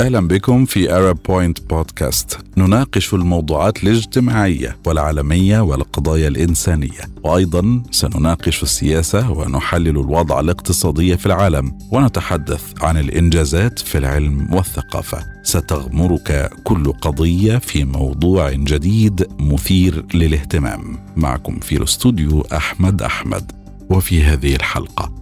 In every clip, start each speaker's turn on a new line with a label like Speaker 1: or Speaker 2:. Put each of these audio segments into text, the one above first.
Speaker 1: أهلا بكم في Arab Point بودكاست نناقش الموضوعات الاجتماعية والعالمية والقضايا الإنسانية. وأيضا سنناقش السياسة ونحلل الوضع الاقتصادي في العالم. ونتحدث عن الإنجازات في العلم والثقافة. ستغمرك كل قضية في موضوع جديد مثير للاهتمام. معكم في الاستوديو أحمد أحمد. وفي هذه الحلقة.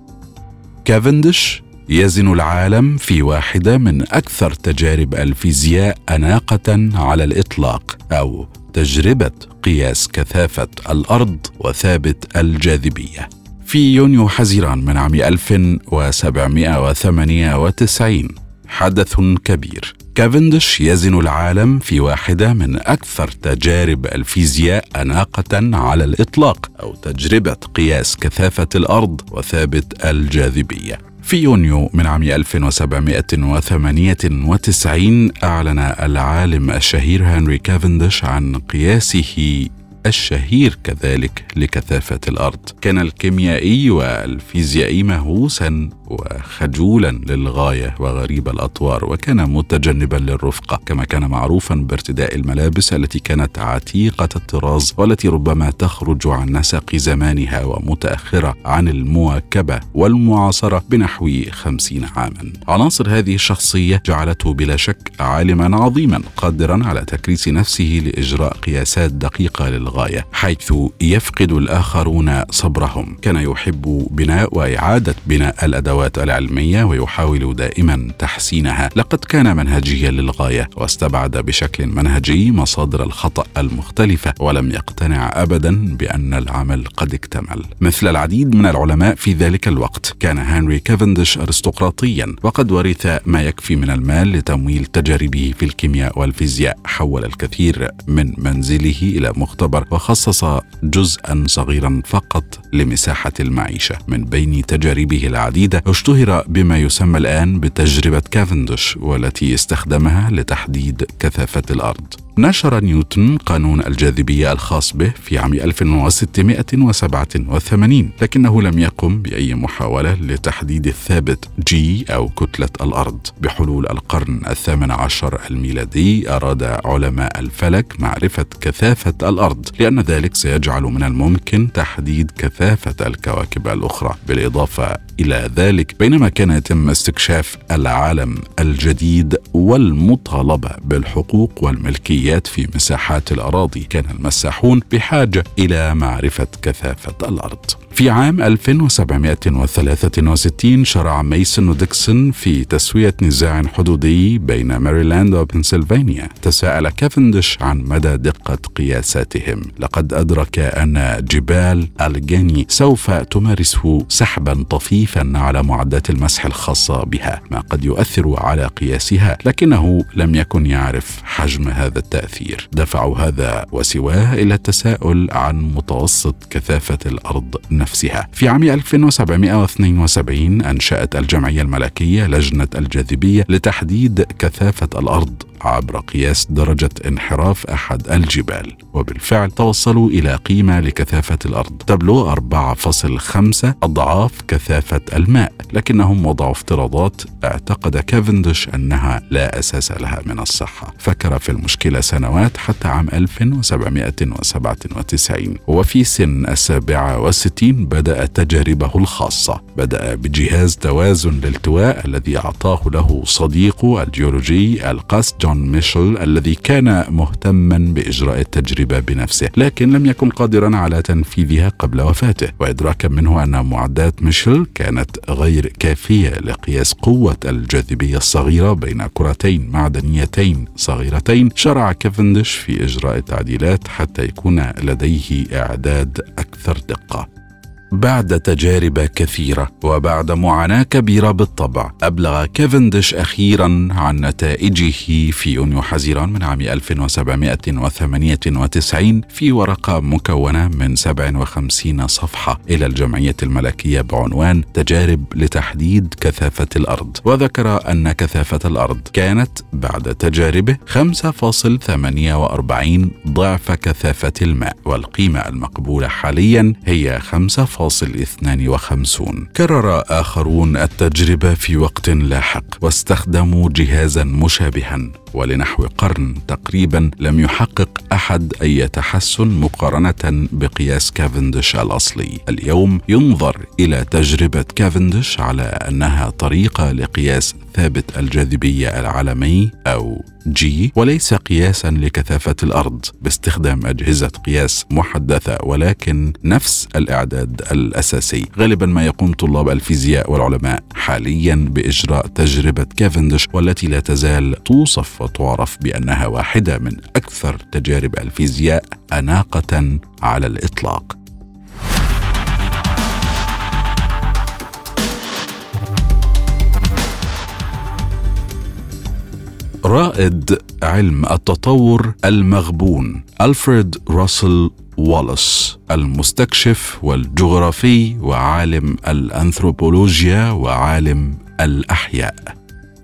Speaker 1: كافندش يزن العالم في واحدة من أكثر تجارب الفيزياء أناقة على الإطلاق أو تجربة قياس كثافة الأرض وثابت الجاذبية. في يونيو حزيران من عام 1798 حدث كبير. كافندش يزن العالم في واحدة من أكثر تجارب الفيزياء أناقة على الإطلاق أو تجربة قياس كثافة الأرض وثابت الجاذبية. في يونيو من عام 1798 أعلن العالم الشهير هنري كافندش عن قياسه الشهير كذلك لكثافة الأرض. كان الكيميائي والفيزيائي مهووسا وخجولا للغاية وغريب الأطوار وكان متجنبا للرفقة كما كان معروفا بارتداء الملابس التي كانت عتيقة الطراز والتي ربما تخرج عن نسق زمانها ومتأخرة عن المواكبة والمعاصرة بنحو خمسين عاما. عناصر هذه الشخصية جعلته بلا شك عالما عظيما قادرا على تكريس نفسه لإجراء قياسات دقيقة للغاية حيث يفقد الآخرون صبرهم. كان يحب بناء وإعادة بناء الأدوات الادوات العلمية ويحاول دائما تحسينها. لقد كان منهجيا للغاية واستبعد بشكل منهجي مصادر الخطأ المختلفة ولم يقتنع ابدا بأن العمل قد اكتمل. مثل العديد من العلماء في ذلك الوقت كان هنري كيفندش ارستقراطيا وقد ورث ما يكفي من المال لتمويل تجاربه في الكيمياء والفيزياء حول الكثير من منزله إلى مختبر وخصص جزءا صغيرا فقط لمساحة المعيشة من بين تجاربه العديدة. اشتهر بما يسمى الآن بتجربة كافندش والتي استخدمها لتحديد كثافة الأرض. نشر نيوتن قانون الجاذبية الخاص به في عام 1687 لكنه لم يقم بأي محاولة لتحديد الثابت جي أو كتلة الأرض. بحلول القرن الثامن عشر الميلادي أراد علماء الفلك معرفة كثافة الأرض لأن ذلك سيجعل من الممكن تحديد كثافة الكواكب الأخرى. بالإضافة إلى ذلك بينما كان يتم استكشاف العالم الجديد والمطالبة بالحقوق والملكية الفعاليات في مساحات الأراضي. كان المساحون بحاجة إلى معرفة كثافة الأرض. في عام 1763 شرع ميسون وديكسون في تسوية نزاع حدودي بين ماريلاند وبنسلفانيا. تساءل كافندش عن مدى دقة قياساتهم. لقد أدرك أن جبال الجاني سوف تمارس سحبا طفيفا على معدات المسح الخاصة بها ما قد يؤثر على قياسها لكنه لم يكن يعرف حجم هذا التأثير. دفعوا هذا وسواه إلى التساؤل عن متوسط كثافة الأرض نفسها. نفسها. في عام 1772 أنشأت الجمعية الملكية لجنة الجاذبية لتحديد كثافة الأرض عبر قياس درجة انحراف أحد الجبال. وبالفعل توصلوا إلى قيمة لكثافة الأرض. تبلغ 4.5 أضعاف كثافة الماء. لكنهم وضعوا افتراضات. اعتقد كافندش أنها لا أساس لها من الصحة. فكر في المشكلة سنوات حتى عام 1797 وفي سن السابعة والستين بدأ تجاربه الخاصة. بدأ بجهاز توازن الالتواء الذي أعطاه له صديقه الجيولوجي القس جون ميشل الذي كان مهتما بإجراء التجربة بنفسه لكن لم يكن قادرا على تنفيذها قبل وفاته. وادراكا منه أن معدات ميشل كانت غير كافية لقياس قوة الجاذبية الصغيرة بين كرتين معدنيتين صغيرتين شرع كيفندش في إجراء تعديلات حتى يكون لديه إعداد أكثر دقة. بعد تجارب كثيرة وبعد معاناة كبيرة بالطبع أبلغ كيفندش أخيرا عن نتائجه في يونيو حزيران من عام 1798 في ورقة مكونة من 57 صفحة إلى الجمعية الملكية بعنوان تجارب لتحديد كثافة الأرض وذكر أن كثافة الأرض كانت بعد تجاربه 5.48 ضعف كثافة الماء والقيمة المقبولة حاليا هي 5. كرر آخرون التجربة في وقت لاحق واستخدموا جهازا مشابها. ولنحو قرن تقريبا لم يحقق أحد أي تحسن مقارنة بقياس كافندش الأصلي. اليوم ينظر إلى تجربة كافندش على أنها طريقة لقياس ثابت الجاذبية العالمي أو جي وليس قياسا لكثافة الأرض باستخدام أجهزة قياس محدثة ولكن نفس الإعداد الأساسي. غالبا ما يقوم طلاب الفيزياء والعلماء حاليا بإجراء تجربة كافندش والتي لا تزال توصف وتعرف بأنها واحدة من أكثر تجارب الفيزياء أناقة على الإطلاق. رائد علم التطور المغبون ألفريد راسل والس المستكشف والجغرافي وعالم الأنثروبولوجيا وعالم الأحياء.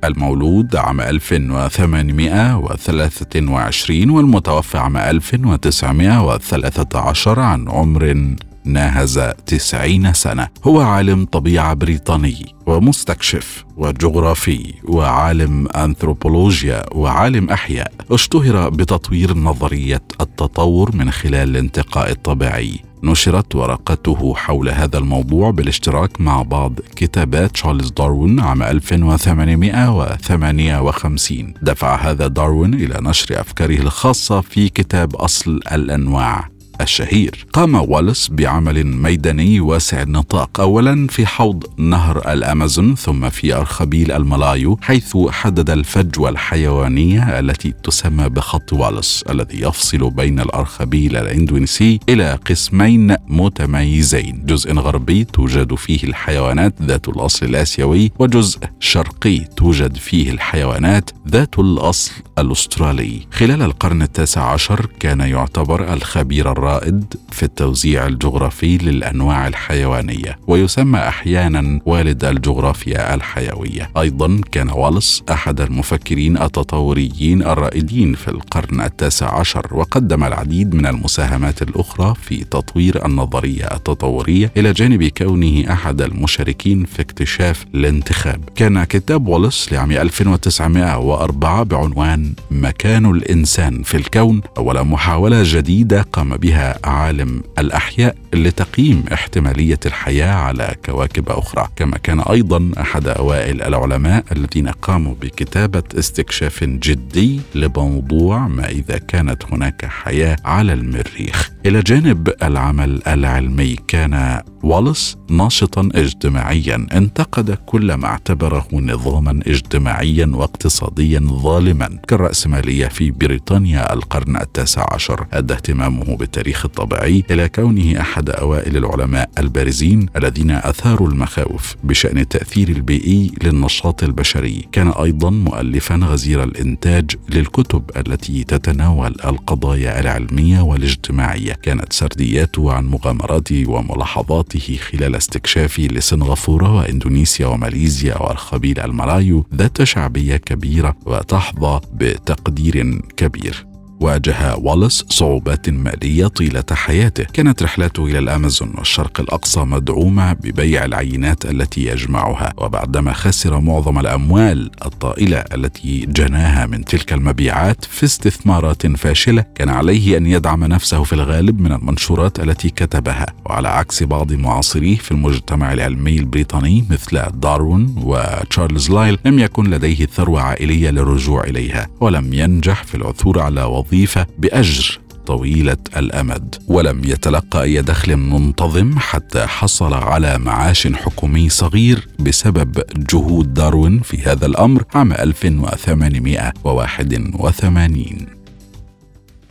Speaker 1: المولود عام 1823 والمتوفى عام 1913 عن عمر ناهز تسعين سنة. هو عالم طبيعة بريطاني ومستكشف وجغرافي وعالم أنثروبولوجيا وعالم أحياء. اشتهر بتطوير نظرية التطور من خلال الانتقاء الطبيعي. نشرت ورقته حول هذا الموضوع بالاشتراك مع بعض كتابات تشارلز داروين عام 1858 دفع هذا داروين إلى نشر أفكاره الخاصة في كتاب أصل الأنواع. الشهير. قام والس بعمل ميداني واسع النطاق اولا في حوض نهر الأمازون ثم في أرخبيل الملايو حيث حدد الفجوه الحيوانية التي تسمى بخط والس الذي يفصل بين الأرخبيل الإندونيسي إلى قسمين متميزين. جزء غربي توجد فيه الحيوانات ذات الأصل الآسيوي وجزء شرقي توجد فيه الحيوانات ذات الأصل الأسترالي. خلال القرن التاسع عشر كان يعتبر الخبير الرائد في التوزيع الجغرافي للأنواع الحيوانية ويسمى أحيانا والد الجغرافيا الحيوية. أيضا كان والس أحد المفكرين التطوريين الرائدين في القرن التاسع عشر وقدم العديد من المساهمات الأخرى في تطوير النظرية التطورية إلى جانب كونه أحد المشاركين في اكتشاف الانتخاب. كان كتاب والس لعام 1904 بعنوان مكان الإنسان في الكون أول محاولة جديدة قام بها بها عالم الأحياء لتقييم احتمالية الحياة على كواكب أخرى. كما كان أيضا أحد أوائل العلماء الذين قاموا بكتابة استكشاف جدي لموضوع ما إذا كانت هناك حياة على المريخ. إلى جانب العمل العلمي كان والس ناشطا اجتماعيا انتقد كل ما اعتبره نظاما اجتماعيا واقتصاديا ظالما. كالرأسمالية في بريطانيا القرن التاسع عشر أدى اهتمامه بالتاريخ. الطبيعي إلى كونه أحد أوائل العلماء البارزين الذين أثاروا المخاوف بشأن التأثير البيئي للنشاط البشري. كان أيضا مؤلفا غزير الإنتاج للكتب التي تتناول القضايا العلمية والاجتماعية. كانت سردياته عن مغامراته وملاحظاته خلال استكشافه لسنغافورة وإندونيسيا وماليزيا والخبيل الملايو ذات شعبية كبيرة وتحظى بتقدير كبير. واجه والس صعوبات مالية طيلة حياته. كانت رحلاته إلى الأمازون والشرق الأقصى مدعومة ببيع العينات التي يجمعها وبعدما خسر معظم الأموال الطائلة التي جناها من تلك المبيعات في استثمارات فاشلة كان عليه أن يدعم نفسه في الغالب من المنشورات التي كتبها. وعلى عكس بعض معاصريه في المجتمع العلمي البريطاني مثل داروين وتشارلز لايل لم يكن لديه ثروة عائلية للرجوع إليها ولم ينجح في العثور على وظيفه بأجر طويلة الأمد ولم يتلقى أي دخل منتظم حتى حصل على معاش حكومي صغير بسبب جهود داروين في هذا الأمر عام 1881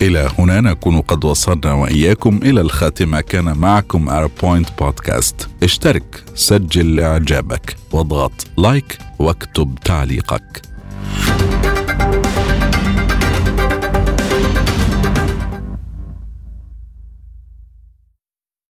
Speaker 1: إلى هنا نكون قد وصلنا وإياكم إلى الخاتمة. كان معكم Point Podcast اشترك سجل إعجابك واضغط like واكتب تعليقك.